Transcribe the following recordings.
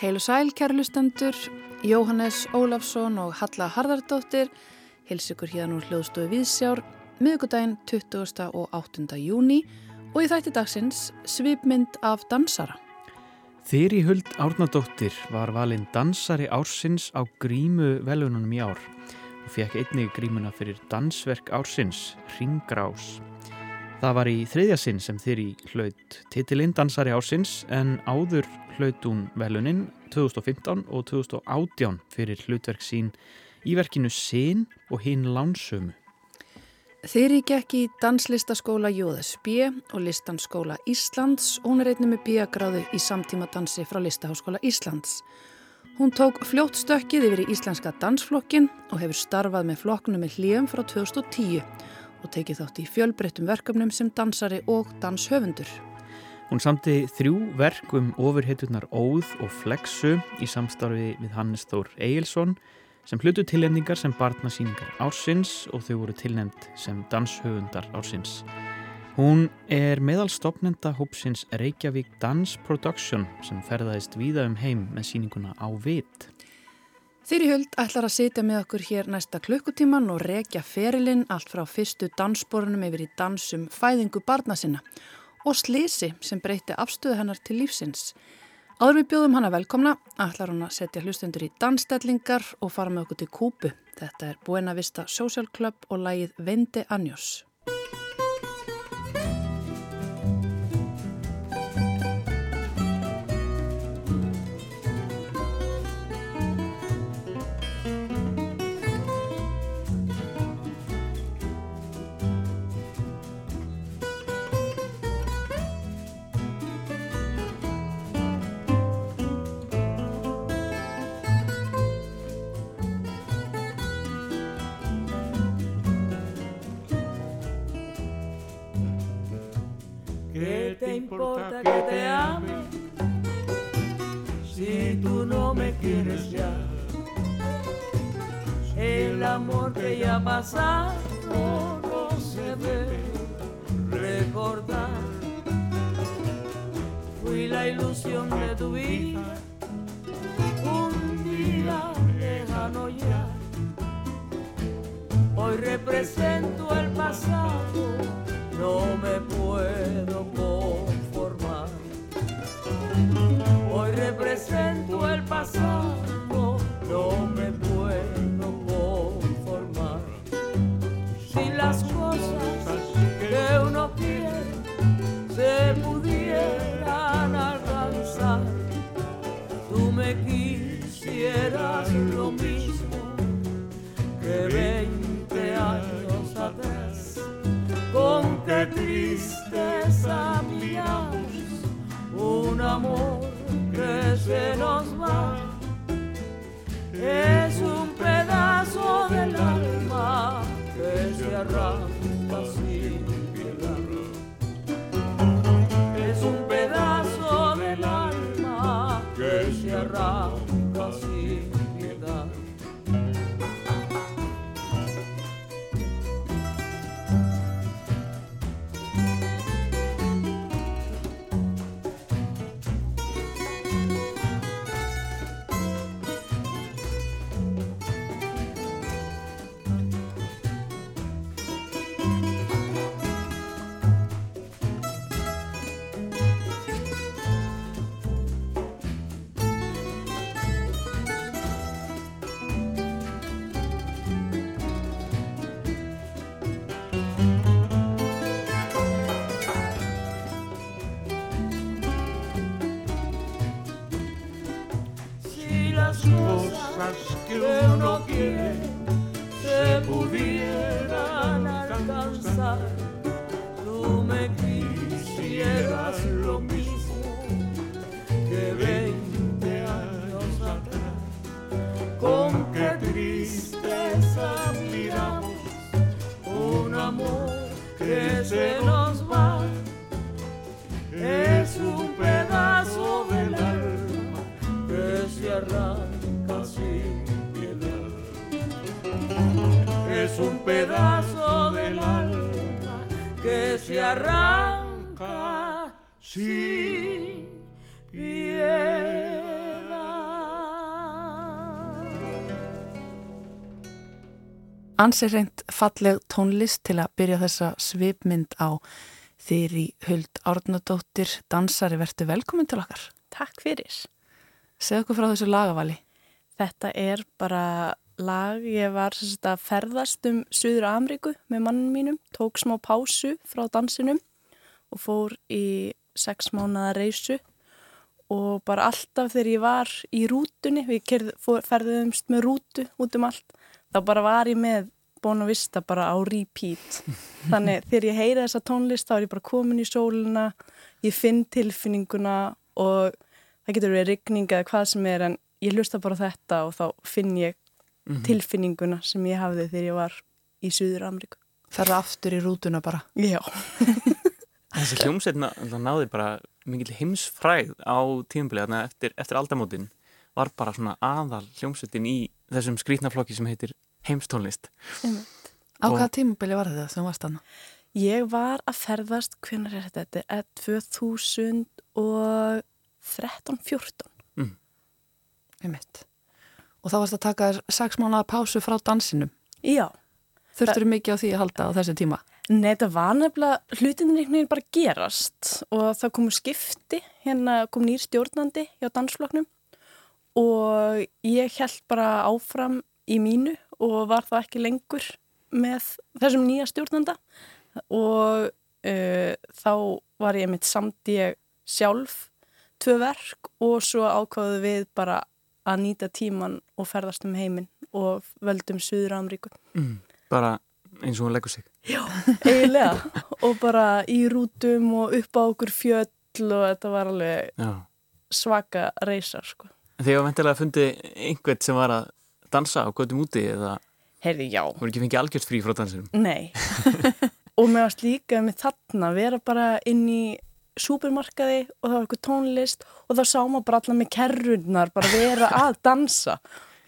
Heilu sæl, kærlustendur, Jóhannes Ólafsson og Halla Harðardóttir hilsugur hérna úr hljóðstofu Viðsjár miðugudaginn 20. og 8. júni og í þætti dagsins svipmynd af dansara. Þyri Huld Árnadóttir var valinn dansari ársins á grímu velununum í ár og fekk einnig grímuna fyrir dansverk ársins, Ringgrás. Það var í þriðja sinn sem þeirri hlaut titilinn dansari ásins en áður hlaut hún velunin 2015 og 2018 fyrir hlutverk sín í verkinu Sin og hinn Lánsömu. Þeirri gekk í danslistaskóla JSB og listanskóla Íslands og hún er einnig með bíagráðu í samtíma dansi frá Listaháskóla Íslands. Hún tók fljótt stökkið yfir í Íslenska dansflokkin og hefur starfað með flokknu með hlýjum frá 2010 og tekið þátt í fjölbreyttum verkefnum sem dansari og danshöfundur. Hún samti þrjú verk um ofurheitunar Óð og Flexu í samstarfi við Hannes Þór Egilson sem hlutu tilnefningar sem barnasýningar ársins og þau voru tilnefnd sem danshöfundar ársins. Hún er meðalstofnenda hópsins Reykjavík Dance Production sem ferðaðist víða um heim með síninguna á vit. Þyri Huld ætlar að sitja með okkur hér næsta klukkutíman og rekja ferilinn allt frá fyrstu dansborunum yfir í dansum fæðingu barna sinna og slisi sem breyti afstöðu hennar til lífsins. Áður við bjóðum hana velkomna, ætlar hún að setja hlustendur í dansstellingar og fara með okkur til Kúpu. Þetta er Buena Vista Social Club og lægið Vende Anjós. Que tristeza miramos un amor que se nos va. Es un pedazo del alma que se arranca es un pedazo del alma que se arranca sin piedad. Ansir reynd falleg tónlist til að byrja þessa svipmynd á þýri Huld Árnadóttir dansari, verður velkomin til okkar. Takk fyrir. Segð okkur frá þessu lagavali. Þetta er bara lag, ég var sagt, að ferðast um Suður Ameríku með mannin mínum, tók smá pásu frá dansinum og fór í sex mánuða reysu og bara alltaf þegar ég var í rútunni, við ferðumst með rútu út um allt, þá bara var ég með og vista bara á repeat. Þannig þegar ég heyra þessa tónlist þá er ég bara komin í sóluna, ég finn tilfinninguna og það getur verið rigning eða hvað sem er en ég hlusta bara þetta og þá finn ég tilfinninguna sem ég hafði þegar ég var í Suður Ameríku. Ferða aftur í rútuna bara. Já. Þessi hljómsveit ná- náði bara mikill heimsfræð á tímabilið eftir, eftir aldamótin var bara svona aðal hljómsveitin í þessum skrítnaflokki sem heitir heimstónlist. Á Og- hvaða tímabili var þetta sem varst hana? Ég var að ferðast, hvernig er þetta? Þetta er 2013-14. Einmitt. Og þá varst að taka sex mánuða pásu frá dansinum. Já. Þurftur mikið á því að halda á þessi tíma? Nei, þetta var nefnilega hlutinir einhvern veginn bara gerast og það komu skipti, hérna kom nýr stjórnandi hjá dansfloknum og ég held bara áfram í mínu og var það ekki lengur með þessum nýja stjórnanda og uh, þá var ég mitt samt ég sjálf tvö verk og svo ákvaðu við bara að nýta tíman og ferðast um heiminn og völdum Suður Ameríku. Mm. Bara eins og hún leggur sig. eiginlega og bara í rútum og upp á okkur fjöll og þetta var alveg Já. svaka reysar sko. Þegar vendilega fundi einhvern sem var að dansa á göttum úti eða Heyrði, já, voru ekki fengið algjört frí frá dansinum. nei og mér varst líka með þarna vera bara inn í súpermarkaði og það var eitthvað tónlist og þá sá maður bara allar með kerrunnar bara vera að dansa.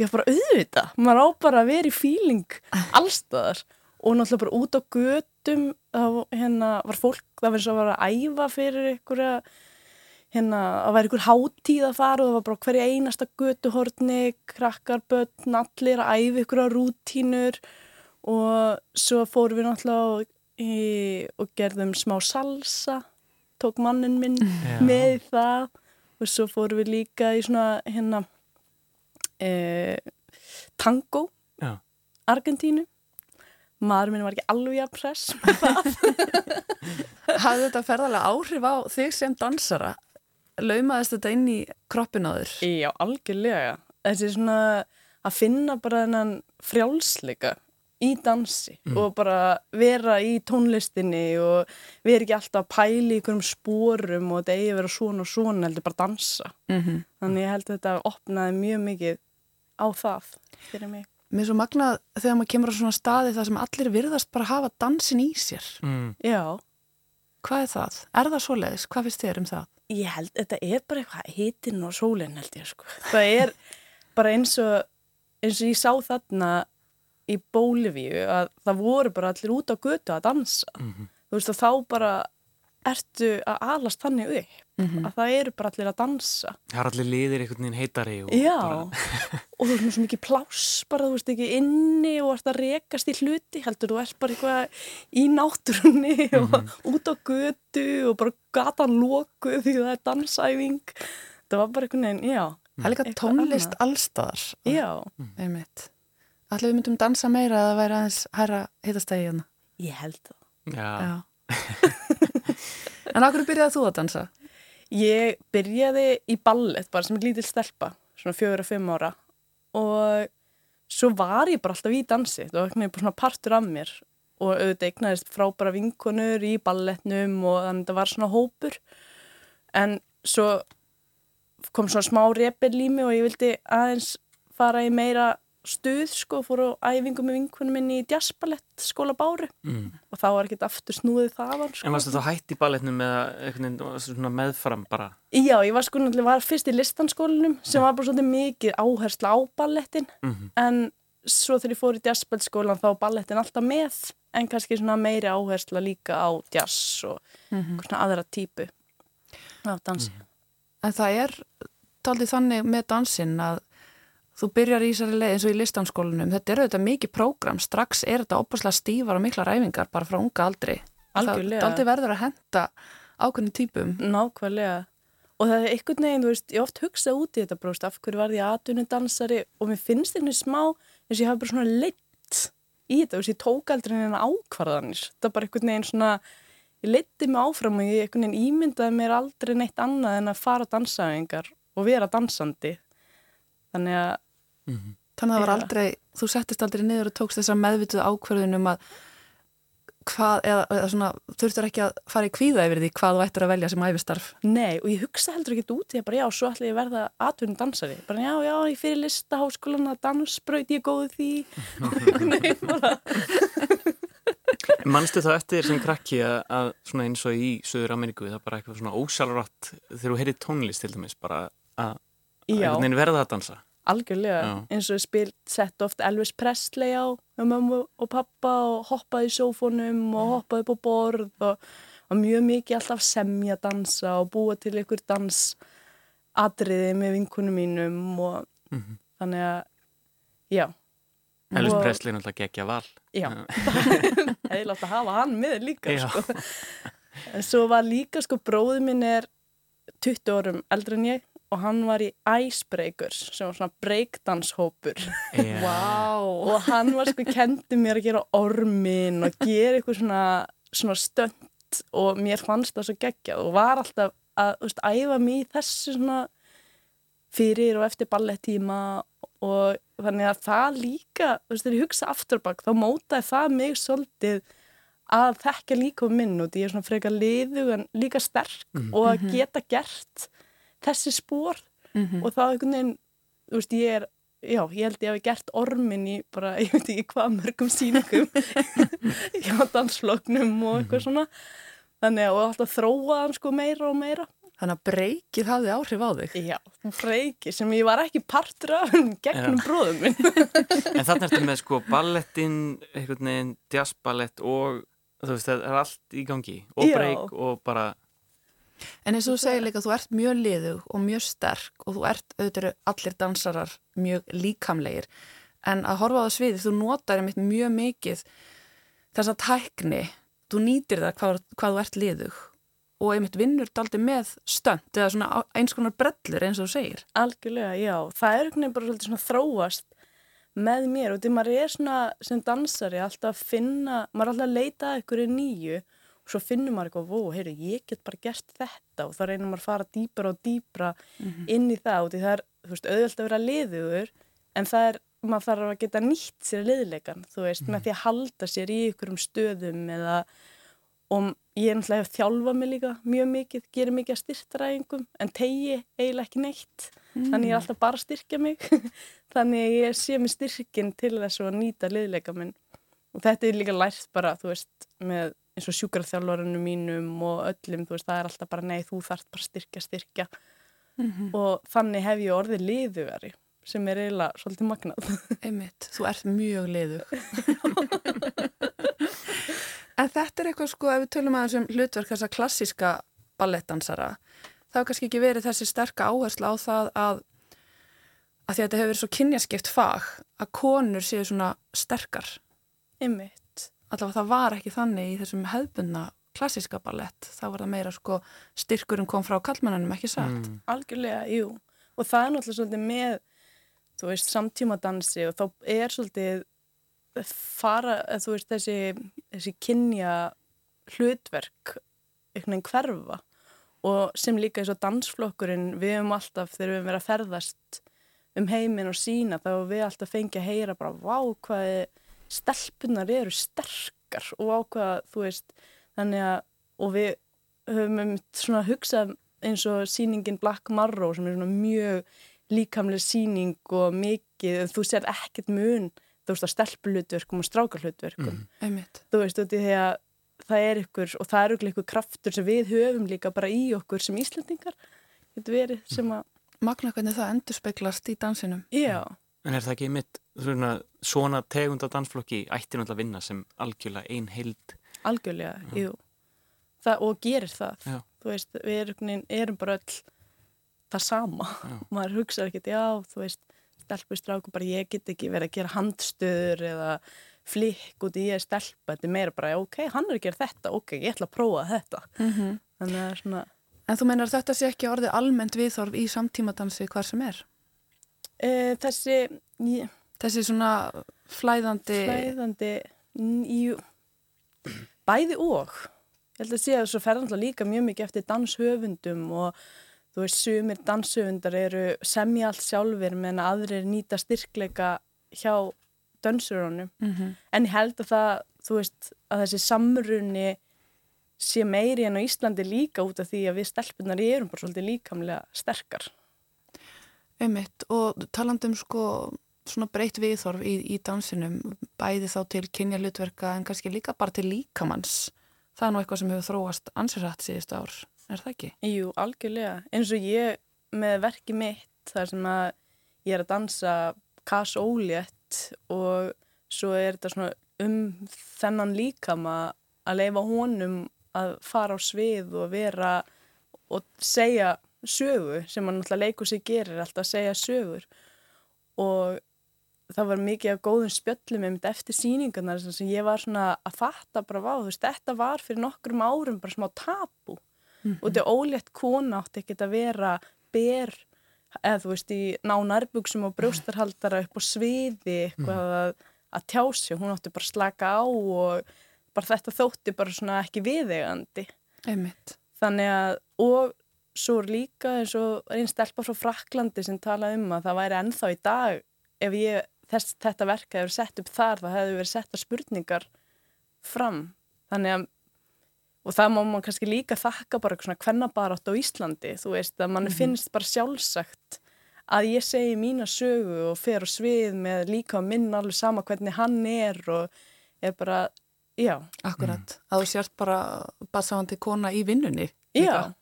Ég var bara auðvitað, maður á bara að vera í fíling allstaðar og náttúrulega bara út á götum þá hérna var fólk, það var eins og að vera að æfa fyrir einhverja hérna, að vera einhver hátíð að fara og það var bara hverja einasta götuhorni krakkar, börn, allir að æfa einhverja rútínur. Og svo fórum við náttúrulega og, í, og gerðum smá salsa tók mannin minn Já. með það og svo fórum við líka í svona hérna e, tango Já. Argentínu maður minn var ekki alveg að press Hafði þetta ferðarlega áhrif á þig sem dansara? Laumaðist þetta inn í kroppin á þér? Já, algjörlega. Þessi svona að finna bara þennan frjálsleika í dansi og bara vera í tónlistinni og vera ekki alltaf að pæla í einhverjum spórum og þetta eigi að vera svona og svona heldur bara dansa. Mm -hmm. Þannig ég held að þetta opnaði mjög mikið á það fyrir mig. Mér er svo magnað þegar maður kemur á svona staði þar sem allir virðast bara hafa dansin í sér. Mm. Já, Hvað er það? Er það svoleiðis? Hvað finnst þér um það? ég held þetta er bara eitthvað hitinn og sólinn held ég sko. Það er bara eins og, eins og ég sá þarna í Bólivíu að það voru bara allir út á götu að dansa. Mhm. Þú veist og þá bara ertu að alast þannig upp Mhm. að það eru bara allir að dansa. Það er allir liðir einhvern veginn heitari og og þú veist svo mikið pláss bara, þú veist ekki inni og ert að rekast í hluti, heldur þú ert bara eitthvað í náttúrunni og út á götu og bara gatan lokuð því það er dansæfing. Það var bara einhvern veginn, já. Það er líka tónlist annað. allstaðar. Já, Einmitt. Allir við myndum dansa meira að það væri aðeins hæra hitastægi hérna. ég held það. já. Já. en akkur byrjaði þú að dansa? Ég byrjaði í ballett bara sem lítil stelpa, svona fjögur og fimm ára og svo var ég bara alltaf í dansi, það var veginn bara svona partur af mér og auðvitað eignaðist frábæra vinkonur í ballettnum og þannig að það var svona hópur en svo kom svona smá repel í mig og ég vildi aðeins fara í meira stuð sko, fór á æfingu með vinkonum minni í jazzballett skóla Báru Mm. og þá var ekkert aftur snúðið þaðan sko. En varstu þá hætt í varstu svona meðfram bara? Já, ég var sko náttúrulega var fyrst í listanskólinum sem var bara svolítið mikið áhersla á ballettin Mm en svo þegar ég fór í jazzballskólan þá var ballettin alltaf með en kannski svona meiri áhersla líka á jazz og Mhm. svona aðra típu. á dansi. En það er taldið þannig með dansinn að þú byrjar í þessari leið eins og í listanskólanum. Þetta er auðvitað mikið prógram. Strax er þetta opaslega stífar og mikla ræfingar bara frá unga aldri. Algjörlega. Það aldrei verður að henda ákveðnum típum. Nákvæmlega. Og það er einhvern veginn, þú veist, ég oft hugsa út í þetta bróst, af hverju varði ég aðtunni dansari og mér finnst einhvern smá eins og ég hafi bara svona leitt í þetta, þú veist, ég tók aldrei neina ákvarðanir. Það er bara einhvern veginn svona, ég leitti mig áfram og ég einhvern veginn ímyndaði mér aldrei neitt annað en að fara á dansaðingar og vera dansandi. Þannig að, Þannig að það var aldrei, þú settist aldrei niður og tókst þessa meðvituð ákverðun um að hvað, eða, eða svona, þurftur ekki að fara í kvíða yfir því hvað þú ættir að velja sem æfistarf. nei, og ég hugsa heldur ekki út í að bara já, svo ætla ég að verða atvinni dansari. Bara já, já, ég fyrir listaháskólan að dansbraut, ég er góð því. Veginn bara, Manstu þá eftir sem krakki að, að svona eins og í Suður Ameríku það er bara eitthvað svona ósjálfrátt þegar þú heyrir tónlist til dæmis bara að. Einhvern veginn verða að dansa. Algjörlega, Já. eins og spilt sett oft Elvis Presley á með mömmu og pappa og hoppaði í sófónum og hoppaði á borð og, og mjög mikið alltaf semja dansa og búa til ykkur dansatriði með vinkunum mínum og Mhm. þannig að, já, Elvis Og- Presley er náttúrulega geggja val. Já, hefði látt að hafa hann með líka, sko. En svo var líka, sko, bróði minn er 20 árum eldri en ég og hann var í Icebreakers sem var svona breakdanshópur Já. Vá. og hann var sko kendi mér að gera ormin og gera eitthvað svona, svona stönd og mér fannst það svo geggjað og var alltaf að veist, æfa mig í þessu svona fyrir og eftir ballettíma og þannig að það líka þú veist, þegar ég hugsa aftur á bak þá mótaði það mig svolítið að þekka líka um minn og því ég er svona frekar liðu en líka sterk og að geta gert þessi spór og þá einhvern veginn, þú veist, ég er já, ég held ég hafi gert ormin í bara, ég veit ekki hvað mörgum sýningum hjá dansfloknum og eitthvað svona þannig að og alltaf þróa hann sko meira og meira Þannig að breykið hafði áhrif á þig. já, freiki sem ég var ekki partur af gegnum Já. bróðum minn En þannig ertu með sko ballettin, einhvern veginn jazzballett og þú veist það er allt í gangi og Já. break og bara En eins og þú segir líka, þú ert mjög liðug og mjög sterk og þú ert, auðvitað allir dansarar mjög líkamlegir. En að horfa á það sviði, þú notar einmitt mjög mikið þessa tækni, þú nýtir það hvað, hvað þú ert liðug og einmitt vinnur daldi með stönd eða svona eins konar brellur eins og þú segir. algjörlega, já, það er einhvern veginn bara svolítið svona þróast með mér og því maður er svona sem dansari alltaf að finna, maður er alltaf að leita að ykkur nýju og svo finnur maður eitthvað, vó, heyru, ég get bara gert þetta. Og þá reynir maður að fara dýpra og dýpra inn í það og því það er, þú veist, auðvelt að vera liðugur en það er, maður þarf að geta nýtt sér liðleikan, þú veist, með því að halda sér í ykkurum stöðum eða og ég er náttúrulega hef þjálfað mig líka mjög mikið, gerir mikið að styrtaræðingum en tegi eiginlega ekki neitt. Þannig ég er alltaf bara að styrkja mig. Þannig að ég sé mig styrkin til þess að nýta liðleika minn. Og þetta er líka lært bara, þú veist með eins og sjúkarþjálfarunum mínum og öllum, þú veist, það er alltaf bara nei, þú þarft bara styrkja, styrkja og þannig hef ég orðið liðugari sem er eiginlega svolítið magnað Einmitt, þú ert mjög liðug. en þetta er eitthvað sko, ef við tölum aðeins um hlutverk þessa klassíska ballettdansara, þá er kannski ekki verið þessi sterka áhersla á það að, að því að þetta hefur verið svo kynjaskipt fag, að konur séu svona sterkar. Einmitt. Allavega það var ekki þannig í þessum hefbundna klassíska ballett, þá var það meira sko styrkurinn kom frá kallmennanum, ekki satt. mm, Algjörlega, jú. Og það er náttúrulega svolítið með, þú veist, samtímadansi og þá er svolítið fara, þú veist, þessi, þessi kynja hlutverk einhvern veginn hverfa og sem líka eins og dansflokkurinn við höfum alltaf, þegar við höfum verið að ferðast um heiminn og sína þá höfum við alltaf fengið að heyra bara vá hvað stelpunar eru sterkar og vá hvað, þú veist þannig að, og við höfum einmitt svona hugsað eins og sýningin Black Marrow sem er svona mjög líkamlega sýning og mikið, þú sér ekkert mun þú veist á stelpulutverkum og strákarlutverkum Einmitt. þú veist, út í því að það er ykkur og það er ykkur kraftur sem við höfum líka bara í okkur sem Íslandingar getur verið sem að, Magna hvernig það endur speklast í dansinum. já, En er það ekki mitt svona, svona tegund af dansflokki ætti náttúrulega að vinna sem algjörlega ein heild. Algjörlega, jú. Það, og gerir það, Já. þú veist, við erum, erum bara öll það sama. Maður hugsa ekkert, já, þú veist stelpur stráku, bara ég get ekki verið að gera handstöður eða flikk út í ég stelpa, þetta er meira bara ok, hann er að gera þetta, ok, ég ætla að prófa þetta. Mm -hmm. þannig að svona En þú meinar þetta sé ekki orðið almennt viðþorf í samtímadansi hvar sem er? E, þessi ég, Þessi svona flæðandi Flæðandi, jú bæði og. Ég held að sé að þessu ferðanlega líka mjög mikið eftir danshöfundum og þú veist, sumir danshöfundar eru semja allt sjálfur meðan aðrir nýta styrkleika hjá dansurónum mm -hmm. en ég held að það, þú veist, að þessi samrunni sé meiri en á Íslandi líka út af því að við stelpunar erum bara svolítið líkamlega sterkar. Ummitt og talandum sko svona breytt viðþorf í, í dansinum bæði þá til kynja hlutverka en kannski líka bara til líkamanns það er nú eitthvað sem hefur þróast ansverðat síðust ár er það ekki? Jú, algjörlega. Eins og ég með verki mitt þar sem að ég er að dansa kass ólétt og svo er þetta svona um þennan líkama að leifa honum að fara á svið og vera og segja sögu sem hann alltaf leikur sig gerir alltaf að segja sögur og það var mikið af góðum spjöllum um þetta eftir síningarnar sem ég var svona að fatta bara vá, þú veist, þetta var fyrir nokkrum árum bara smá tabu mm -hmm. og þetta ólétt kona átti ekkert að vera ber eða þú veist í ná nærbuksum og brjóstarhaldara upp á sviði eitthvað mm. að, að tjási hún átti bara slaka á og bara þetta þótti bara svona ekki viðegandi Einmitt. þannig að og svo líka eins og einn stelpa frá Fraklandi sem talaði um að það væri ennþá í dag ef ég, þess, þetta verka hefur sett upp þar það hefur verið setta spurningar fram þannig að og það má mann kannski líka þakka bara svona kvennabarátt á Íslandi þú veist að mann mm -hmm. finnst bara sjálfsagt að ég segi mína sögu og fer og svið með líka að minna alveg sama hvernig hann er og er bara, já Akkurat, mm. að þú sért bara basáðandi kona í vinnunni Já,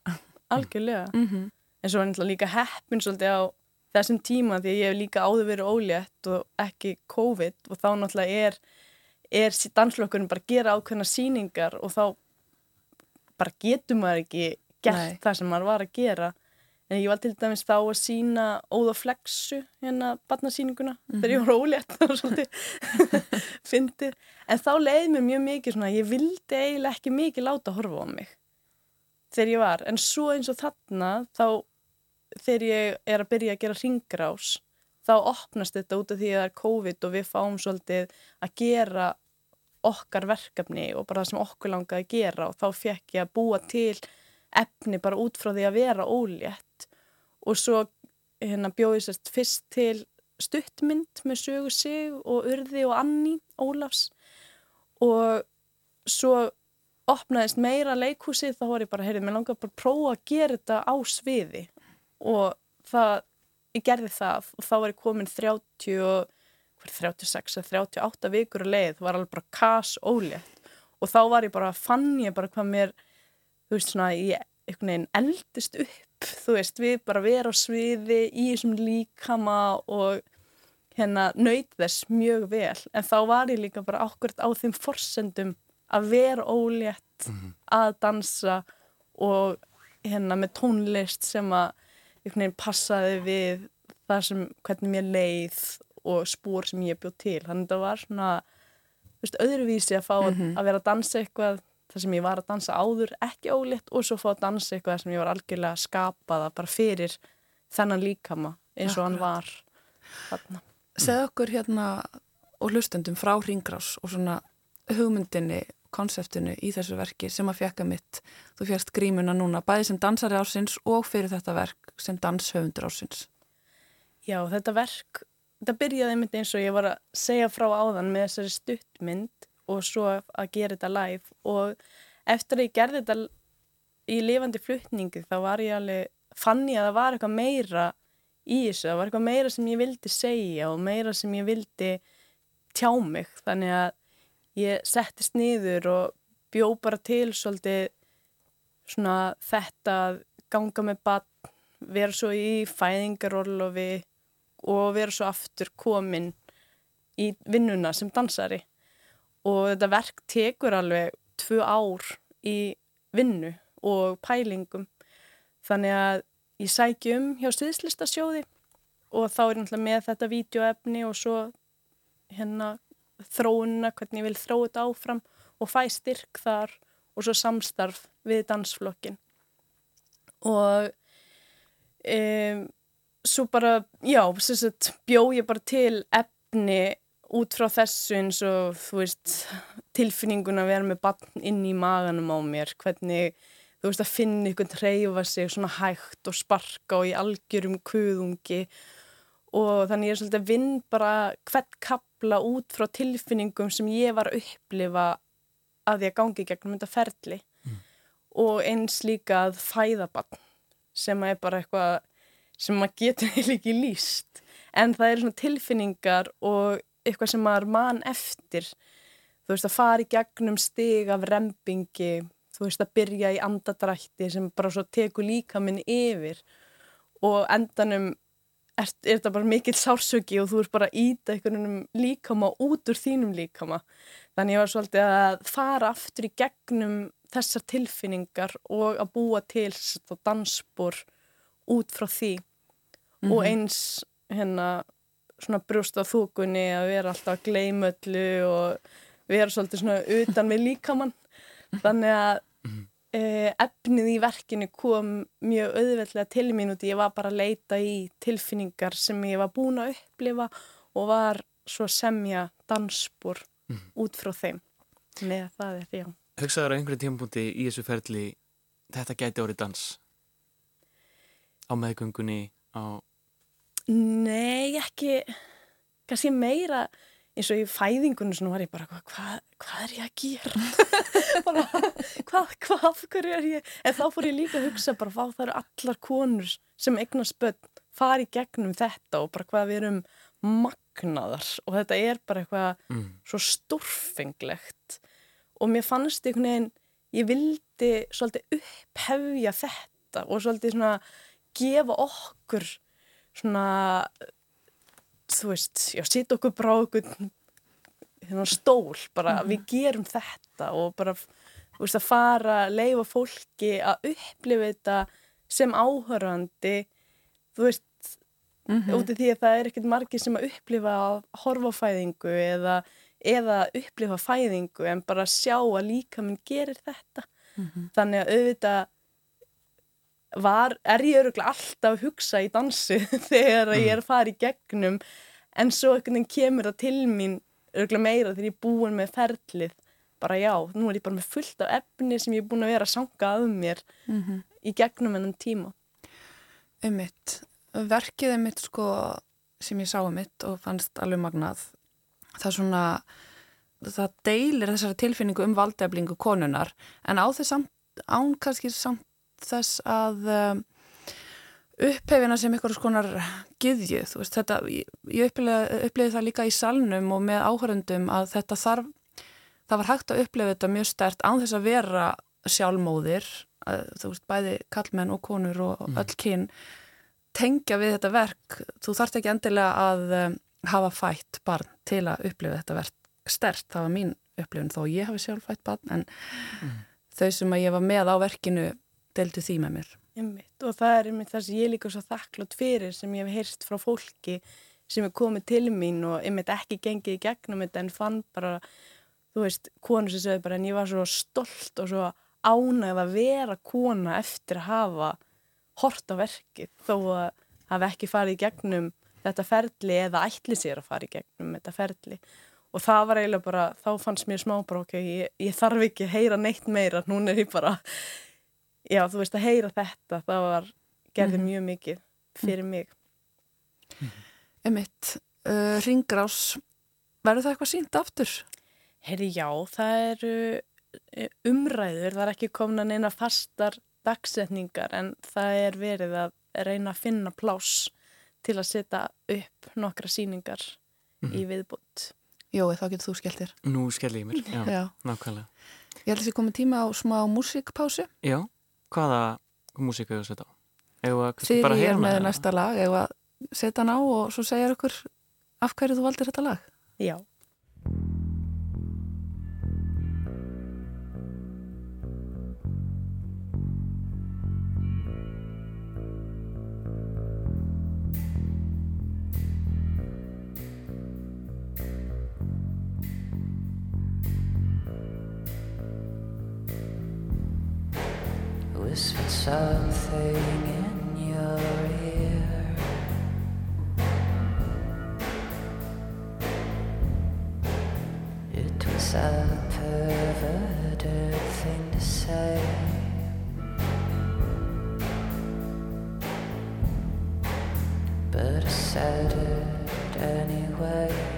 algjörlega mm -hmm. en svo er náttúrulega líka heppin svolítið á þessum tíma því ég hef líka áður verið ólétt og ekki COVID og þá náttúrulega er, er danslokkurinn bara að gera ákveðna síningar og þá bara getur maður ekki gert Nei. það sem maður var að gera en ég var til dæmis þá að sína óða flexu hérna barnasýninguna mm -hmm. þegar ég mhm. var ólétt var svolítið fyndið en þá leiði mér mjög mikið svona ég vildi eiginlega ekki mikið láta horfa á mig þegar ég var en svo eins og þarna þá þegar ég er að byrja að gera ringrás þá opnast þetta út af því að það er COVID og við fáum svolítið að gera okkar verkefni og bara það sem okkur langaði að gera og þá fekk ég að búa til efni bara út frá því að vera ólétt. Og svo hérna, bjóði sérst fyrst til stuttmynd með sögu sig og urði og Anni Ólafs. Og svo opnaðist meira leikhúsið þá var ég bara, heyrðið, mér langaði bara að prófa að gera þetta á sviði og það, ég gerði það og þá var ég komin 30 og 36 eða 38 vikur að leið, það var alveg bara kas ólétt og þá var ég bara, fann ég bara hvað mér, þú veist svona, ég einhvern veginn eldist upp, þú veist, við bara vera á sviði í þessum líkama og hérna nöyð þess mjög vel, en þá var ég líka bara ákveðt á þeim forsendum að vera ólétt, mm -hmm. að dansa og hérna með tónlist sem að einhvern veginn passaði við það sem, hvernig mér leið og spór sem ég bjóð til þannig að það var svona veist, öðruvísi að fá mm -hmm. að vera að dansa eitthvað þar sem ég var að dansa áður ekki ólitt og svo fá að dansa eitthvað sem ég var algjörlega að skapa það bara fyrir þennan líkama eins og hann var þarna. Segð okkur hérna og hlustendum frá Ringgrás og svona hugmyndinni konseptinu í þessu verki sem að fjekka mitt. Þú fjast grímuna núna, bæði sem dansari ásins og fyrir þetta verk sem danshöfundur ásins Já, þetta verk þetta byrjaði mynd eins og ég var að segja frá áðan með þessari stuttmynd og svo að gera þetta live. Og eftir að ég gerði þetta í lifandi flutningu þá var ég alveg, fann ég að það var eitthvað meira í þessu, það var eitthvað meira sem ég vildi segja og meira sem ég vildi tjá mig. Þannig að ég settist niður og bjó bara til svolítið svona þetta ganga með bann, vera svo í fæðingarólofi og vera svo aftur komin í vinnuna sem dansari og þetta verk tekur alveg tvö ár í vinnu og pælingum. Þannig að ég sæki um hjá sviðslistasjóði og þá er ég náttúrulega með þetta vídeoefni og svo hérna þróunina, hvernig ég vil þróa þetta áfram og fæ styrk þar og svo samstarf við dansflokkin. Og um, svo bara, já, sagt, bjó ég bara til efni út frá þessu eins og þú veist tilfinningun að vera með bann inn í maganum á mér, hvernig þú veist að finna ykkur treyfa sig svona hægt og sparka og í algjörum kuðungi og þannig ég er svolítið að vinn bara hvert kapla út frá tilfinningum sem ég var að upplifa að ég gangi gegnum þetta ferli. Mm. og eins líka að fæða bann sem er bara eitthvað sem maður getur heil ekki líst en það eru svona tilfinningar og eitthvað sem maður mann eftir. Þú veist að fara í gegnum stig af rempingi þú veist að byrja í andadrætti sem bara svo teku líka minn yfir. Og endanum er, er þetta bara mikill sársöki og þú ert bara íta einhvern líkama út úr þínum líkama. Þannig ég var svolítið að fara aftur í gegnum þessar tilfinningar og að búa til dansbor út frá því. Mm -hmm. og eins hérna svona brjóst á þúkunni að vera alltaf að gleima öllu og vera svolítið svona utan við líkamann. Þannig að e, efnið í verkinu kom mjög auðveldlega til mín út ég var bara að leita í tilfinningar sem ég var búin að upplifa og var svo semja dansbúr mm. út frá þeim. Með það er að Hugsaður á einhverju tímpúti í þessu ferli þetta gæti orðið dans? Á meðgöngunni á Nei, ekki, kannski meira eins og í fæðingunum var ég bara, hvað hva er ég að gera? hvað, hvað, hvað er ég? En þá fór ég líka að hugsa bara, hvað það eru allar konur sem eignar spöld fari gegnum þetta og bara hvað við erum magnaðar og þetta er bara eitthvað mm. svo stórfenglegt og mér fannst einhvern veginn, ég vildi svolítið upphefja þetta og svolítið svona gefa okkur svona þú veist, já, sýt okkur brá okkur hérna stól, bara mm -hmm. við gerum þetta og bara, þú veist, að fara leifa fólki að upplifa þetta sem áhörandi þú veist mm -hmm. út af því að það er ekkert margir sem að upplifa að horfa fæðingu eða, eða upplifa fæðingu en bara sjá að líka minn gerir þetta mm -hmm. þannig að auðvitað var, er ég öruglega alltaf að hugsa í dansi þegar mm. ég er að fara í gegnum en svo einhvern veginn kemur það til mín öruglega meira þegar ég er búin með ferlið bara já, nú er ég bara með fullt af efni sem ég er búin að vera að sanga að mér mm -hmm. í gegnum ennum tíma Ummitt, verkið er mitt sko sem ég sá um mitt og fannst alveg magnað það svona það deilir þessari tilfinningu um valdeflingu konunar en á þess samt án kannski samt þess að um, upphefina sem ykkur skonar giðju, þú veist, þetta ég uppliði það líka í salnum og með áhörundum að þetta þarf það var hægt að upplifa þetta mjög stert án þess að vera sjálfmóðir að, þú veist, bæði kallmenn og konur og mm. öll kyn tengja við þetta verk, þú þarft ekki endilega að um, hafa fætt barn til að upplifa þetta verk stert, það var mín upplifin þó ég hafi sjálf fætt barn en mm. þau sem að ég var með á verkinu deltu því með mér. Einmitt, og það er einmitt það sem ég líka svo þakklátt fyrir sem ég hef heyrst frá fólki sem er komið til mín og einmitt ekki gengið í gegnum þetta en fann bara, þú veist, konu sem segði bara en ég var svo stolt og svo ánægð að vera kona eftir að hafa hort á verkið þó að hafa ekki farið í gegnum þetta ferli eða ætli sér að fara í gegnum þetta ferli og það var eiginlega bara, þá fannst mér smá bara ok, ég, ég þarf ekki að heyra neitt meira, núna er ég bara já, þú veist að heyra þetta það var, gerði mm -hmm. mjög mikið fyrir mig mm -hmm. Emitt, uh, ringrás verður það eitthvað sínt aftur? Herri, já, það eru uh, umræður, það er ekki komna neina fastar dagsetningar en það er verið að reyna að finna plás til að setja upp nokkra síningar mm -hmm. í viðbútt Jói, þá getur þú skelltir Nú skell ég mér, já, já. nákvæmlega Ég held að það komi tíma á smá músikpásu Já hvaða músíka þú setja á? Því ég er með næsta lag eða setja hann á og svo segja okkur af hverju þú valdir þetta lag. Já whispered something in your ear. It was a perverted thing to say. But I said it anyway.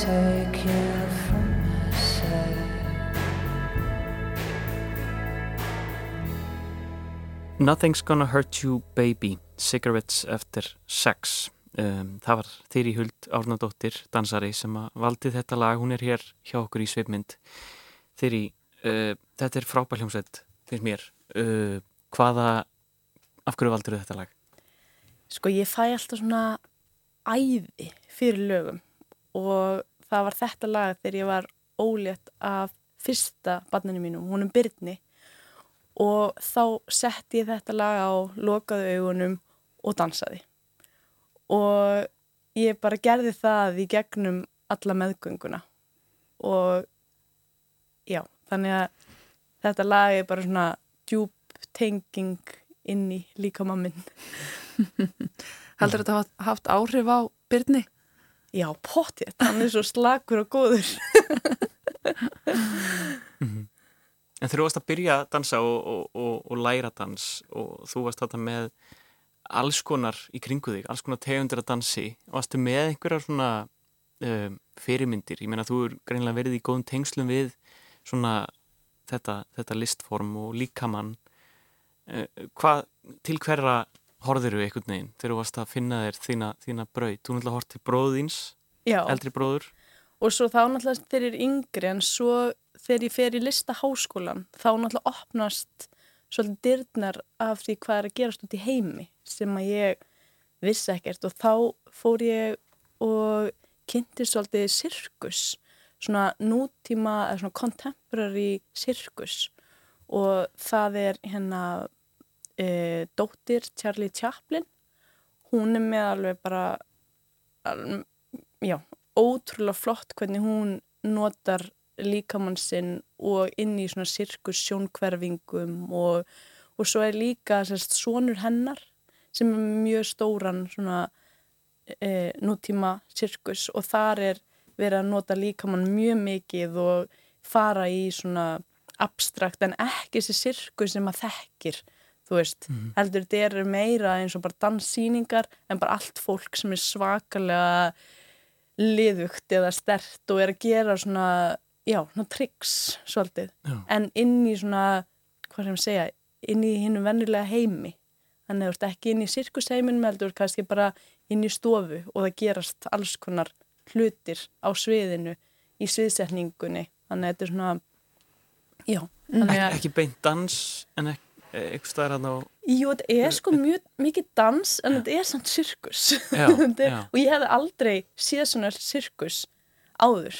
Take you from my side. Nothing's Gonna Hurt You Baby. Cigarettes After Sex. Um, það var Þyri Huld Árnadóttir dansari sem að valdi þetta lag. Hún er hér hjá okkur í sveipmynd Þyri, uh, þetta er frábær hljómsveit finnst mér. Uh, hvaða, af hverju valdur þetta lag? Sko ég fæ alltaf svona æði fyrir lögum og það var þetta lag þegar ég var ólétt af fyrsta barninu mínum, húnum Byrni og þá setti ég þetta lag á lokaðu augunum og dansaði og ég bara gerði það í gegnum alla meðgönguna og já, þannig að þetta lag er bara svona djúb tenging inn í líkamaminn. Heldur þetta hafa haft áhrif á Byrni? Já, pottið, hann er svo slakur og góður. En þegar þú varst að byrja að dansa og, og, og, og læra dans og þú varst þetta með alls konar í kringu þig, alls konar tegundir að dansi, varstu með einhverjar svona um, fyrirmyndir? Ég meina þú er greinlega verið í góðum tengslum við svona þetta, þetta listform og líkamann. Uh, hvað, til hverra horðiru einhvern veginn þegar þú varst að finna þér þína, þína braut? Þú náttúrulega hort til bróðins, Já, eldri bróður. og svo þá náttúrulega þeir eru yngri en svo þegar ég fer í listaháskólan þá náttúrulega opnast svolítið dyrnar af því hvað er að gerast út í heimi sem að ég vissi ekkert og þá fór ég og kynnti svolítið sirkus, svona nútíma eða svona contemporary sirkus og það er hérna e, dóttir Charlie Chaplin. Hún er með alveg bara al- já, ótrúlega flott hvernig hún notar líkamann sinn og inn í svona sirkus sjónkverfingum og, og svo er líka sérst, sonur hennar sem er mjög stóran svona e, nútíma sirkus og þar er verið að nota líkamann mjög mikið og fara í svona abstrakt en ekki þessi sirkus sem að þekkir þú veist, heldur þetta er meira eins og bara danssýningar en bara allt fólk sem er svakalega liðugt eða stert og er að gera svona, já, svona triks svolítið, Já. en inn í svona, hvað sem ég segja inn í hinnum vennilega heimi. Þannig að þú ert ekki inn í sirkusheiminum heldur kannski bara inn í stofu og það gerast alls konar hlutir á sviðinu í sviðsetningunni. Þannig að þetta er svona já, Ek, ekki beint dans en ek, eitthvað staðar hann á Jú, þetta er sko mjög mikið dans en þetta er samt sirkus. Já, er, já. og ég hefði aldrei séð svona sirkus áður.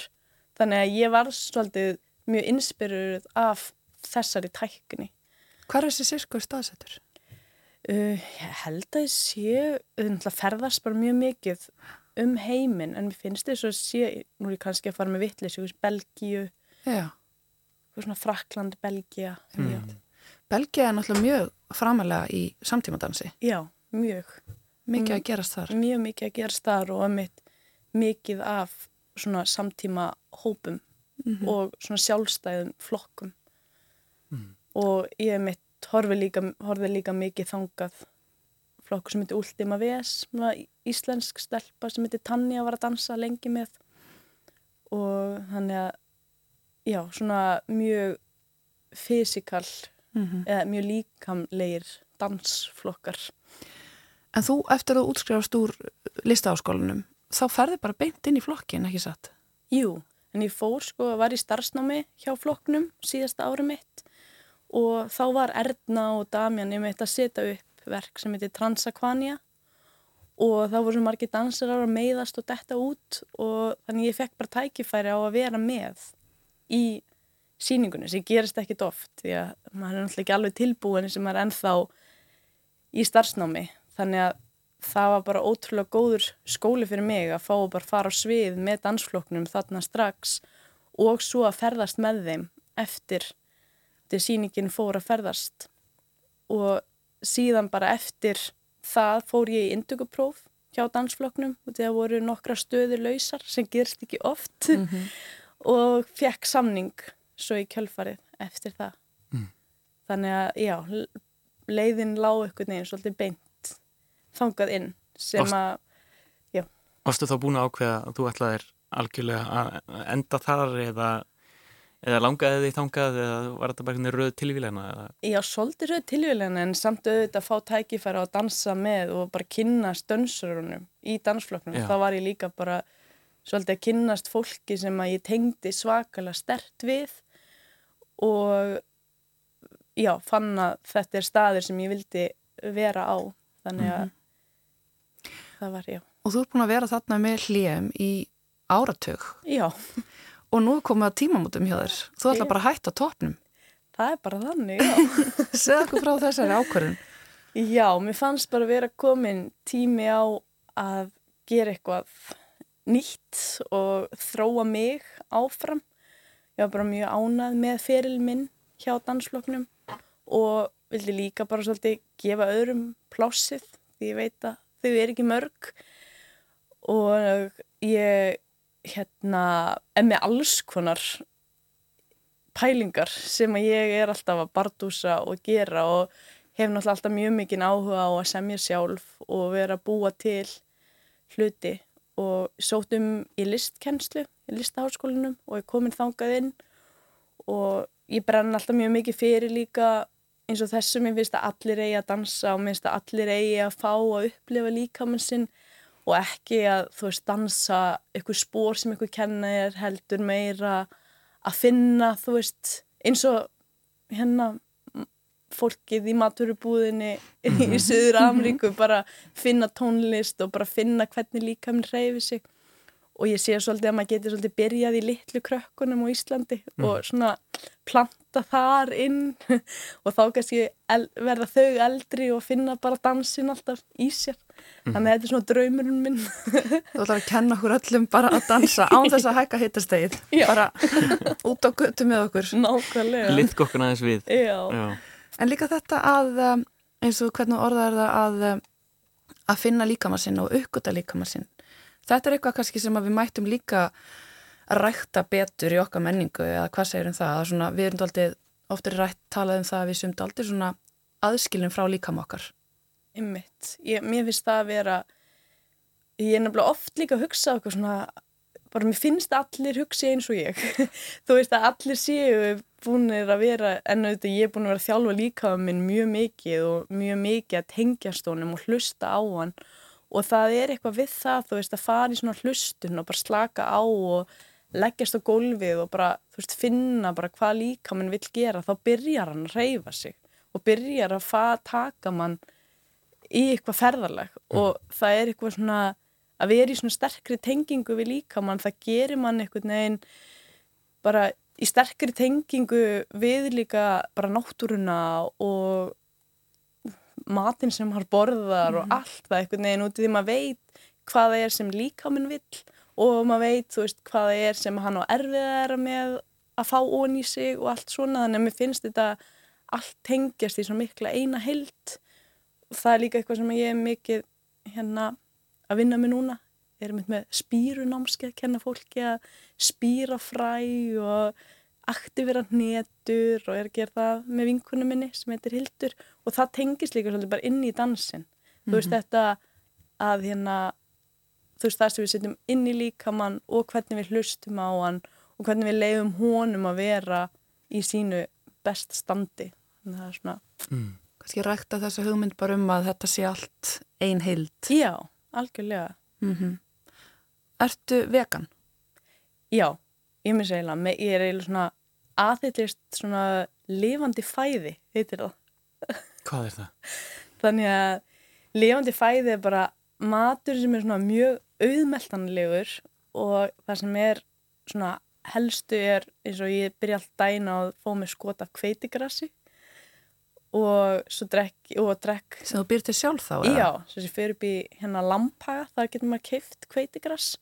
Þannig að ég var svolítið mjög inspiruð af þessari tækni. Hvar er þessi sirkus staðsettur? uh, ég held að ég sé það ferðast bara mjög mikið um heiminn en mér finnst þess að sé nú er ég kannski að fara með vitlis Belgíu, Frakland, Belgía. Mm. Belgia er náttúrulega mjög framalega í samtímadansi. já, mjög Mikið Mm. að gerast þar. mjög mikið að gerast þar og mitt mikið af svona samtíma hópum og svona sjálfstæðum flokkum og ég mitt horfi líka, horfi líka mikið þangað flokkur sem heitir Ultima VS svona íslensk stelpa sem heitir Tanja var að dansa lengi með og þannig að já, svona mjög fysikal Mm eða mjög líkamlegir dansflokkar En þú, eftir að útskrifast úr listaháskólanum, þá ferði bara beint inn í flokkin, ekki satt? Jú, en ég fór sko, var í starfsnámi hjá flokknum síðasta ári mitt og þá var Erna og Damjan ég mitt að setja upp verk sem heitir Transakvania og þá voru svo margir dansarar að meiðast og detta út og þannig ég fekk bara tækifæri á að vera með í síningunni sem gerist ekkit oft því að maður er náttúrulega ekki alveg tilbúin sem maður er ennþá í starfsnámi. Þannig að það var bara ótrúlega góður skóli fyrir mig að fá að bara fara á svið með dansflokknum þarna strax og svo að ferðast með þeim eftir til sýningin fór að ferðast. Og síðan bara eftir það fór ég í indugupróf hjá dansflokknum og það voru nokkra stöður lausar sem gerst ekki oft. Og fekk samning svo í kjölfarið eftir það. Þannig að já leiðin lá einhvern veginn svolítið beint þangað inn sem að Varstu þá búin að ákveða að þú ætlaðir algjörlega að enda þar eða, eða langaði þig þangað eða var þetta bara röð tilvílena eða? Já, svolítið rauð tilvíðlega en samt auðvitað að fá tækifæri á að dansa með og bara kynnast dönsurunum í dansflokknum. Já. Það var ég líka bara svolítið að kynnast fólki sem að ég tengdi svakalega stert við og já, fann að þetta er staður sem ég vildi vera á. Þannig að það var, já. Og þú ert búin að vera þarna með hljem í áratug Já, og nú er komið að tímamótum hjá þér. Þú ætla bara að hætta á topnum. það er bara þannig, já. Segð okkur frá þessari ákvörðun. Já, mér fannst bara vera komin tími á að gera eitthvað nýtt og þróa mig áfram. Ég var bara mjög ánað með feril minn hjá dansfloknum og vildi líka bara svolítið gefa öðrum plássið því ég veit að þau er ekki mörg. Og ég hérna er með alls konar pælingar sem að ég er alltaf að bardúsa og gera og hef náttúrulega alltaf mjög mikinn áhuga á að semja sjálf og vera að búa til hluti og sótum í listkennslu listaháskólinum og ég komin þangað inn. Og ég brenn alltaf mjög mikið fyrir líka eins og þessum ég finnst að allir eigi að dansa og minnst að allir eigi að fá að upplifa líkamann sinn og ekki að þú veist dansa eitthvað spór sem eitthvað kenna er heldur meira að finna þú veist eins og hérna fólkið í maturubúðinni í Suður Ameríku bara finna tónlist og bara finna hvernig líka minn reyfi sig og ég sé svolítið að maður getur svolítið byrjað í litlu krökkunum á Íslandi mm. og svona planta þar inn og þá kannski verða þau eldri og finna bara dansin alltaf í sér mm. þannig að þetta er svona draumurinn minn Þú ætlar að kenna okkur öllum bara að dansa án þess að hækka hittastegið bara út á götu með okkur Nákvæmlega Littk okkur aðeins við Já. Já En líka þetta að, eins og hvernig orðað er það að, að finna líkamar sinn og uppgöta líkamar sinn. Þetta er eitthvað kannski sem við mættum líka að rækta betur í okkar menningu eða hvað segir um það? Svona, við erum aldrei, ofta rætt talað um það að við sumum aldrei svona aðskilin frá líkam okkar. Ymmitt. Mér finnst það að vera, ég er nefnilega oft líka að hugsa okkur svona, bara mér finnst allir hugsi eins og ég. Þú veist að allir séu búinir að vera, en auðvitað ég er búin að vera að þjálfa líka um minn mjög mikið og mjög mikið að tengjast honum og hlusta á hann og það er eitthvað við það, þú veist, að fara í svona hlustun og bara slaka á og leggjast á gólfið og bara, þú veist, finna bara hvað líka mann vil gera, þá byrjar hann að reyfa sig og byrjar að faða taka mann í eitthvað ferðarleg mm. og það er eitthvað svona að vera í svona sterkri tengingu við líka mann, það gerir mann eitthvað neginn bara í sterkri tengingu við líka bara náttúruna og matin sem har borðar mm. og mhm. allt það eitthvað neginn út í því maður veit hvað það er sem líka minn vill og maður veit veist hvað það er sem hann á erfiðara með að fá ón í sig og allt svona þannig að mér finnst þetta allt tengjast í svona mikla eina held og það er líka eitthvað sem ég er mikið hérna að vinna með núna erum við með spýrunámskeið, kenna fólki að spýra fræ og aktivera hnetur og er að gera það með vinkunum minni sem heitir Hildur og það tengis líka svolítið bara inn í dansin. Mm -hmm. Þú veist mhm. þetta að hérna, þú veist það sem við setjum inn í líkamann og hvernig við hlustum á hann og hvernig við leiðum honum að vera í sínu best standi. Þannig að það er svona... Mm. Kanski rækta þessa hugmynd bara um að þetta sé allt ein heild. Já, algjörlega. Mm -hmm. Ertu vegan? Já, ég myndi segja eiginlega, ég er eiginlega svona aðhyllist svona lifandi fæði, heitir það. Hvað er það? Þannig að lifandi fæði er bara matur sem er svona mjög auðmeltanlegur og það sem er svona helstu er eins og ég byrja alltaf dæna að fá mig skot af kveitigrassi og svo drekk og drekk sem þú byrjir til sjálf þá? Já, svo sem ég fyrir upp í hérna lampaga þar getur maður keift kveitigrass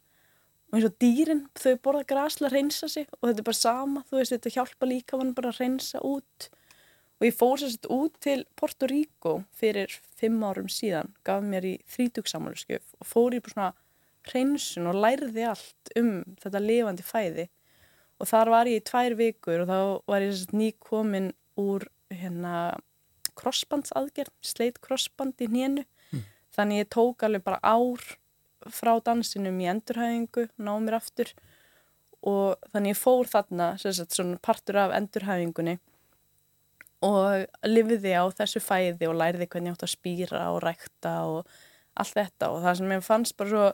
og eins og dýrin þau borða græsla að reynsa sig og þetta er bara sama, þú veist þetta hjálpa líka hann bara að reynsa út. Og ég fór sérst út til Porto Rico fyrir fimm árum síðan gaf mér í þrítugsamálskjöf og fór í bara svona reynsun og lærði allt um þetta lifandi fæði. Og þar var ég í tvær vikur og þá var ég sérst nýkomin úr hérna crossbandsaðgerð, sleitt crossband í hnénu. Mm. þannig ég tók alveg bara ár frá dansinum í endurhæfingu, náðu mér aftur. Og þannig ég fór þarna sagt, svona partur af endurhæfingunni og lifiði á þessu fæði og læriði hvernig ég átt að spýra og rækta og allt þetta. Og það sem ég fannst bara svo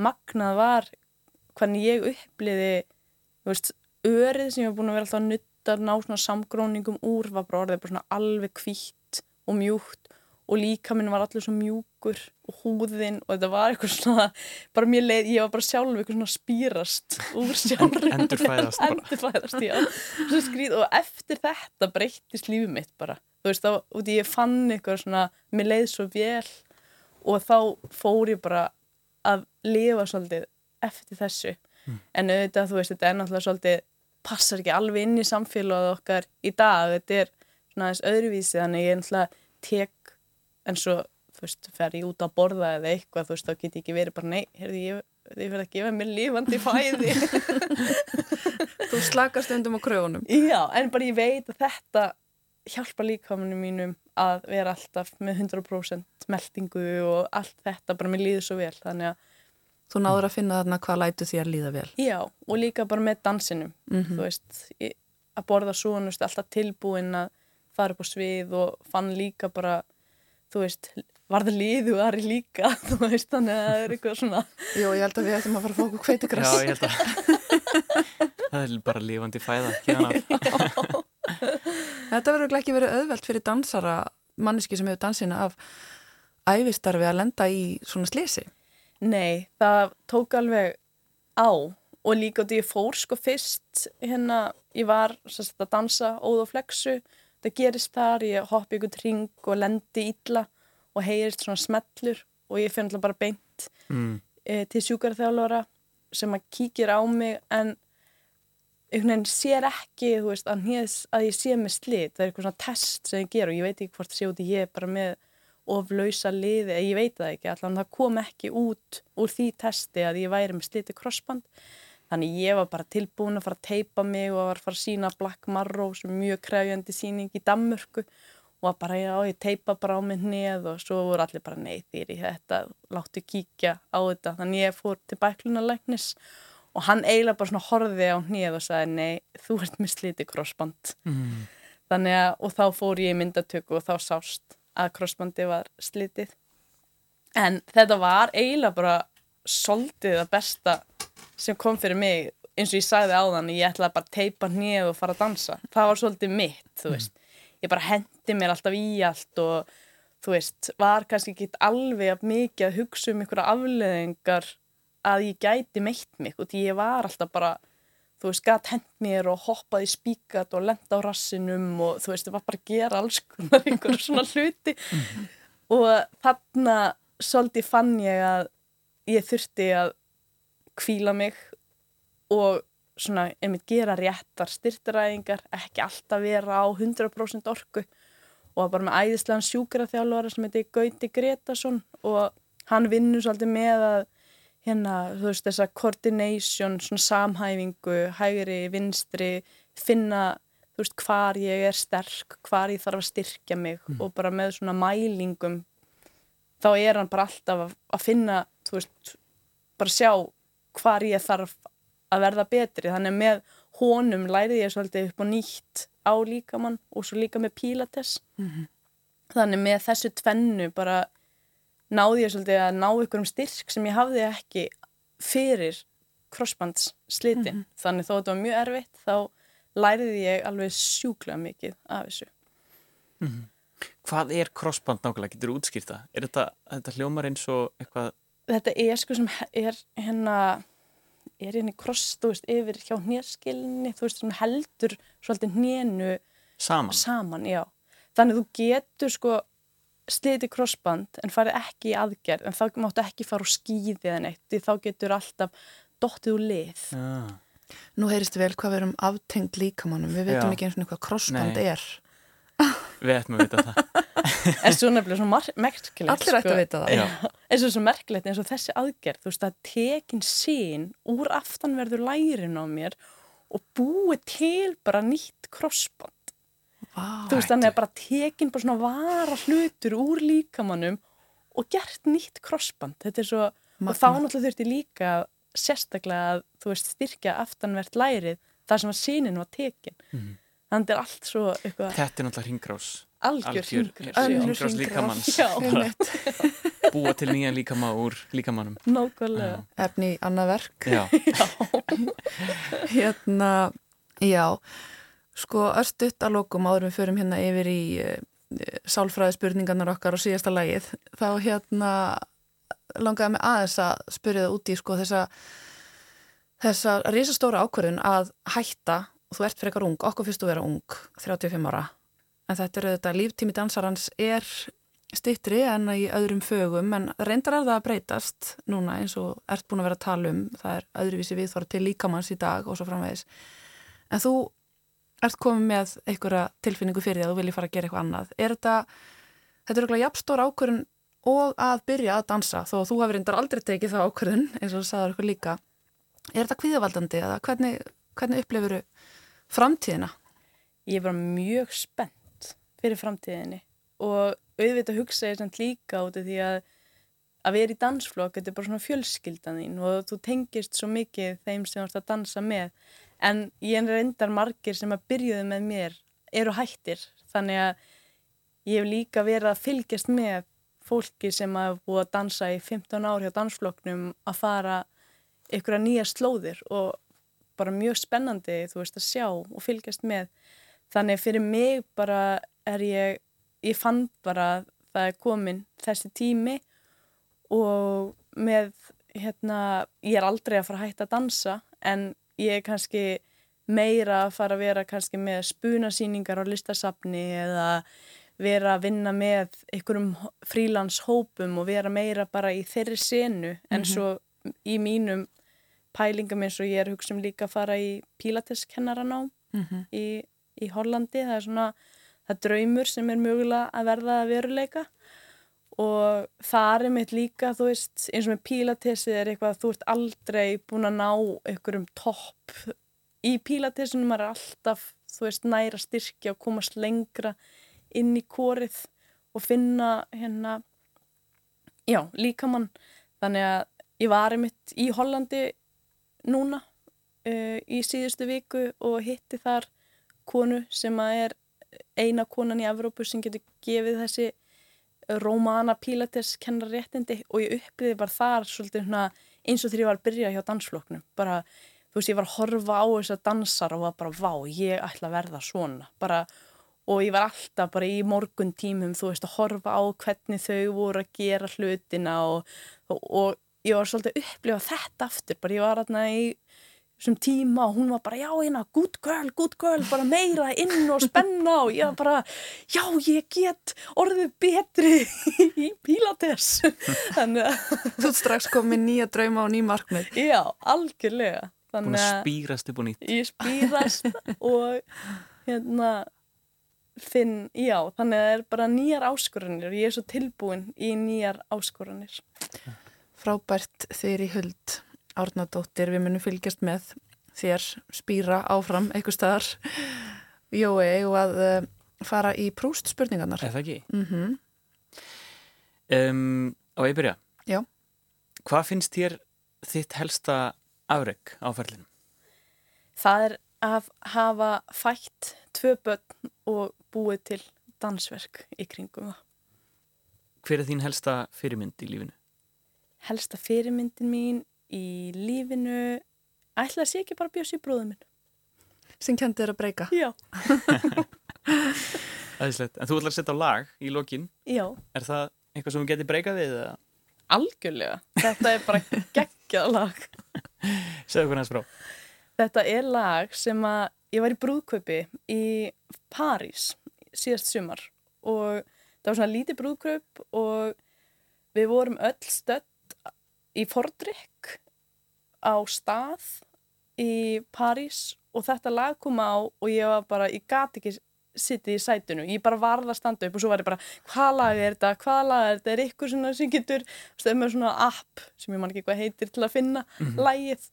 magnað var hvernig ég uppliði veist, örið sem ég var búin að vera alltaf að nutta ná svona samgróningum úr var bara orðið bara svona alveg kvítt og mjúkt og líka minn var allir svo mjúkur og húðinn og þetta var eitthvað svona bara mér leið, ég var bara sjálf eitthvað svona spýrast úr sjálf endurfæðast endurfæðast, já. Og eftir þetta breyttist lífið mitt bara, þú veist, þá, og ég fann eitthvað svona, mér leið svo vel og þá fór ég bara að lifa svolítið eftir þessu. Mm. en auðvitað, þú veist, þetta er náttúrulega svolítið passar ekki alveg inn í samfélagið okkar í dag, þetta er svona aðeins öðruvísi þannig ég náttúrulega tek eins og þú veist, fer ég út að borða eða eitthvað, þú veist, þá get ég ekki verið bara nei, heyrðu, ég, ég verð að gefa mér lífandi fæði Þú slakast undum á kröfunum. Já, en bara ég veit að þetta hjálpa líkamannu mínum að vera alltaf með 100% meldingu og allt þetta bara mér líður svo vel, þannig að Þú náður að finna þarna hvað lætu því að líða vel. Já, og líka bara með dansinum, þú veist, ég, að borða veist, alltaf tilbúin að fara upp á svið og fann líka bara, þú veist, varða líðu og aðri líka, þú veist, þannig að það er eitthvað svona, Jú, ég held að við ættum að fara að fá okkur Já, hveitigrass. ég held að það er bara lífandi fæða hérna af. Þetta verður ekki verið auðvelt fyrir dansara, manneski sem hefur dansina af æfistarfi að lenda í svona slisi. nei, það tók alveg á og líka því ég fór sko fyrst hérna, ég var sérst, að dansa óð og flexu, það gerist þar, ég hoppi ykkur tring og lendi illa og heyrist svona smellur og ég finn alltaf bara beint Mm. e, til sjúkarþjálfara sem að kíkir á mig en einhvern veginn sér ekki veist, að, hnes, að ég sé með slit það er eitthvað svona test sem ég ger og ég veit ekki hvort það sé út í ég bara með oflausa liði, ég veit það ekki. Allan það kom ekki út úr því testi að ég væri með sliti krossband þannig ég var bara tilbúin að fara að teipa mig og var að fara að sína Black Marrow sem er mjög krefjandi síning í Danmörku. Og var bara, já, ég teipa bara á mig neð og svo voru allir bara, nei, þýri þetta, láttu kíkja á þetta. Þannig ég fór til bæklunalæknis og hann eiginlega bara svona horfið á neð og sagði, nei, þú ert með sliti krossband. Mm. þannig að, og þá fór ég í myndatöku og þá sást að krossbandi var slitið. En þetta var eiginlega bara soldið að besta sem kom fyrir mig eins og ég sagði á þann ég ætlaði bara að teipa hnið og fara að dansa. Það var svolítið mitt, þú veist. Ég bara hendi mér alltaf í allt og þú veist, var kannski ekki alveg jafn mikið að hugsa um einhverja afleðingar að ég gæti meitt mig og því ég var alltaf bara þú veist, gatt hend mér og hoppaði spíkat og lenda á rassinum og þú veist, það var bara að gera alls konar einhverja svona hluti. Og þarna svolítið fann ég að ég þurfti að kvíla mig og svona, einmitt gera réttar styrtaræðingar, ekki alltaf vera á 100% orku. Og bara með æðislegan sjúkraþjálfara sem heiti Gauti Gretason og hann vinnur svolítið með að hérna, þú veist, þessa coordination, svona samhæfingu, hægri, vinstri, finna, þú veist, hvar ég er sterk, hvar ég þarf að styrkja mig og bara með svona mælingum, þá er hann bara alltaf að, að finna, þú veist, bara sjá hvar ég þarf að verða betri. Þannig að með honum lærið ég svolítið upp á nýtt á líkamann og svo líka með pílates. Þannig með þessu tvennu bara náði ég svolítið að ná ykkur um styrk sem ég hafði ekki fyrir crossbandslitin. Þannig þó þetta var mjög erfitt þá læriði ég alveg sjúklega mikið af þessu. Hvað er crossband nákvæmlega? Getur þú útskýrt það? Er þetta, þetta hljómar eins og eitthvað Þetta er sko sem er hérna er hérna kross, þú veist, yfir hjá hnérskilni, þú veist, sem heldur svolítið hnénu saman? saman, já. Þannig þú getur sko slitið krossband en farið ekki í aðgerð en þá máttu ekki fara úr skýði eða neitt því þá getur alltaf dottið úr lið. Já. Nú heyrist vel hvað við erum aftengt líkamannum. Við veitum Já. ekki eins og hvað krossband Nei. er. Við ættum að vita það. En svo nefnilega svo merkilegt. Allir ættu að vita það. Já. En svo svo merkilegt eins og þessi aðgerð, þú veist, að tekin sín úr aftanverður lærin á mér og búið til bara nýtt krossband. Vá. þú veist þannig að bara tekin bara svona vara hlutur úr líkamannum og gert nýtt krossband þetta er svo, og þá náttúrulega þurfti líka að sérstaklega að þú veist styrkja aftanvert lærið þar sem að sínin var tekin Mhm. Þannig að þetta er allt svo eitthvað Þetta er náttúrulega ringrás. algjör já. hringrás hringrás. líkamanns. Já. Búa til nýja líkama úr líkamannum. nákvæmlega Efni í annað verk. Já. Hérna, já, sko örstutt að lokum áður en við förum hérna yfir í uh, sálfræði spurningarnar okkar og síðasta lagið. Þá hérna langaði mig aðeins að spyrja það út í sko þessa, þessa risastóra ákvörðun að hætta og þú ert frekar ung, okkur fyrst að vera ung, 35 ára. En þetta er þetta líftími dansarans er stittri en í öðrum fögum en reyndar er það að breytast núna eins og ert búin að vera að tala um það er öðruvísi viðþóra til líkamanns í dag og svo framvegis en þú ert komið með einhverja tilfinningu fyrir að þú viljið fara að gera eitthvað annað. Er þetta, þetta er eitthvað jafnstór ákvörðun og að byrja að dansa þó að þú hafið reyndar aldrei tekið það ákvörðun eins og þú sagður eitthvað líka. Er þetta kvíðavaldandi eða hvernig, hvernig upplifur framtíðina? Ég er bara mjög spennt fyrir framtíðinni og auðvitað hugsa ég samt líka út af því að að vera í dansflokk, þetta er bara svona fjölskyldan þín og þú tengist svo mikið þeim sem þú ert að dansa með en ég reyndar margir sem að byrjuðu með mér eru hættir þannig að ég hef líka verið að fylgjast með fólki sem að búið að dansa í 15 ár hjá dansflokknum að fara ykkur að nýja slóðir og bara mjög spennandi þú veist að sjá og fylgjast með þannig fyrir mig bara er ég ég fann bara það er komin þessi tími og með hérna, ég er aldrei að fara að hætta að dansa en ég er kannski meira að fara að vera kannski með spunasýningar á listasafni eða vera að vinna með einhverjum frílandshópum og vera meira bara í þeirri senu en mm -hmm. svo í mínum pælingum eins og ég er hugsa um líka að fara í pílateskennaranám mm -hmm. í, í Hollandi það er svona það er draumur sem er mögulega að verða að veruleika og það er mitt líka, þú veist, eins og með pílatesið er eitthvað að þú ert aldrei búin að ná einhverjum topp í pílatesinum, maður er alltaf, þú veist, næra styrkja og komast lengra inn í kórið og finna hérna, já, líkamann. Þannig að ég var einmitt í Hollandi núna uh, í síðustu viku og hitti þar konu sem er eina konan í Evrópu sem getur gefið þessi Rómana Pilates kennar réttindi og ég uppliði bara þar svolítið eins og þegar ég var að byrja hjá dansfloknum bara, þú veist, ég var að horfa á þess að dansar og var bara, vá, ég ætla að verða svona, bara og ég var alltaf bara í morgun tímum þú veist, að horfa á hvernig þau voru að gera hlutina og, og, og ég var svolítið að upplifa þetta aftur, bara ég var aðna í sem tíma og hún var bara já hérna good girl, good girl, bara meira inn og spenna og ég var bara já ég get orðið betri í Pilates þannig að Þú strax komið nýja drauma og ný markmið. Já, algjörlega. Búin að spýrast upp og nýtt. Ég spýrast og hérna finn, já, þannig að það er bara nýjar áskoranir og ég er svo tilbúin í nýjar áskoranir Frábært þeir í huld Árnadóttir, við munum fylgjast með þér spýra áfram eitthvað staðar Jói og að uh, fara í prúst spurningarnar Eða ekki? Mm -hmm. um, og ég byrja Já Hvað finnst þér þitt helsta afreg áferlinu? Það er að hafa fætt tvö börn og búið til dansverk í kringum það Hver er þín helsta fyrirmynd í lífinu? Helsta fyrirmyndin mín í lífinu. Ætla að sé ekki bara bjössi bróðum minn? Sem kendi þér að breyka. Já. Æðislegt. en þú ætlar að setja á lag í lokin. Já. Er það eitthvað sem þú getur breykað við? Eða? algjörlega, þetta er bara geggjað lag. Segðu hvernig það frá. Þetta er lag sem að ég var í brúðkaupi í París síðast sumar og það var svona lítið brúðkaup og við vorum öll stödd í Fordrikk á stað í París og þetta lag kom á og ég var bara, ég gati ekki sittið í sætunu, ég bara varða að standa upp og svo var ég bara, hvað lag er þetta, hvað lag er þetta? Er ykkur svona sem getur stöðum með svona app sem ég man ekki hvað heitir til að finna mm -hmm. lagið.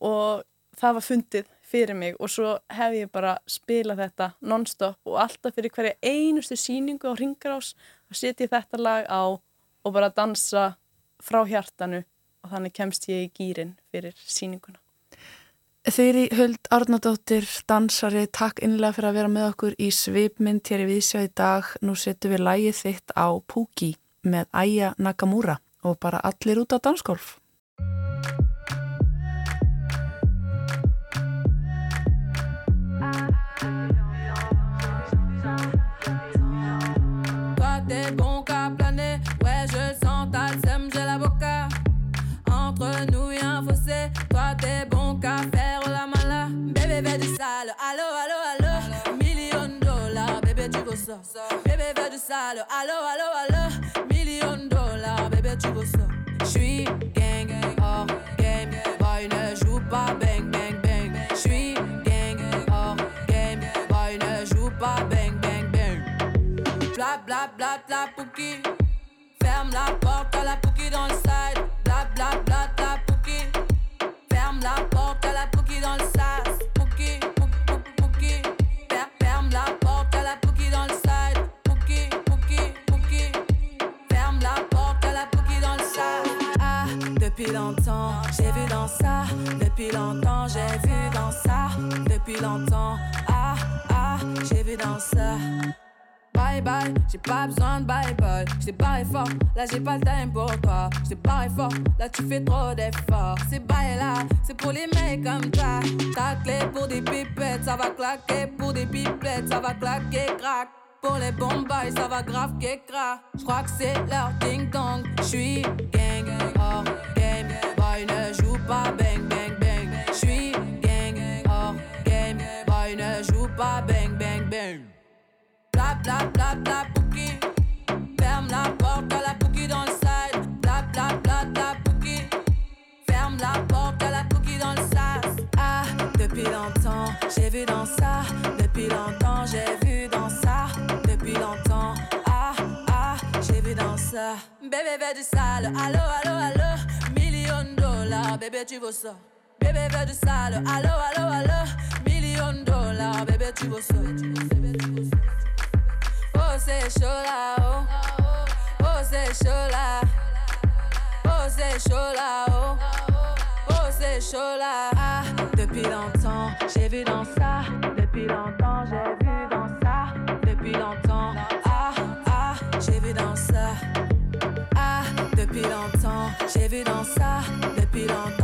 Og það var fundið fyrir mig og svo hef ég bara spilað þetta non-stop og alltaf fyrir hverja einustu síningu á Ringarás og setja þetta lag á og bara dansa frá hjartanu og þannig kemst ég í gýrin fyrir síninguna. Þeirri Huld Arnardóttir, dansari, takk innlega fyrir að vera með okkur í svipmynd hér í Vísjá í dag. Nú setjum við lægið þitt á Púki með Aya Nakamura og bara allir út á dansgolf. Bébé veut du sale, allo, allo, allo. Million de dollars, bébé, tu veux ça. J'suis gang, oh game. Boy, ne joue pas bang, bang, bang. J'suis gang, oh game. Boy, ne joue pas bang, bang, bang. Bla, bla, bla, bla, pouki. Ferme la porte à la pouki dans le depuis longtemps, j'ai vu dans ça. Depuis longtemps, j'ai vu dans ça. Depuis longtemps, ah, ah, j'ai vu dans ça. Bye bye, j'ai pas besoin de bye bye. J't'ai barré fort, là j'ai pas le time pour toi. J't'ai barré fort, là tu fais trop d'efforts. C'est bye là, c'est pour les mecs comme ça. Ta clé pour des pipettes, ça va claquer. Pour des pipettes, ça va claquer, crack. Pour les bombes, ça va grave crack. J'crois que c'est leur ding dong. J'suis gang, hors game. Boy ne joue pas bang bang bang. J'suis gang, hors game. Boy ne joue pas bang bang bang. Bla bla bla bla Pouki. Ferme la porte à la Pouki dans le side. Bla bla bla bla Pouki. Ferme la porte à la Pouki dans le sas. Ah, depuis longtemps, j'ai vu dans ça. Depuis longtemps, j'ai vu dans ça. Depuis longtemps, ah, ah, j'ai vu dans ça. Bébé veut du sale, allo, allo, allo. Bébé, tu veux ça. Bébé veut du sale, allo, allo, allo. Million de dollars, bébé, tu veux ça. Oh, c'est chaud là, oh. Oh, c'est chaud là. Oh, c'est chaud là, oh. Oh, c'est chaud là. Ah, depuis longtemps, j'ai vu dans ça. Depuis longtemps, j'ai vu dans ça. Depuis longtemps, ah, ah, j'ai vu dans ça longtemps, j'ai vu dans ça depuis longtemps.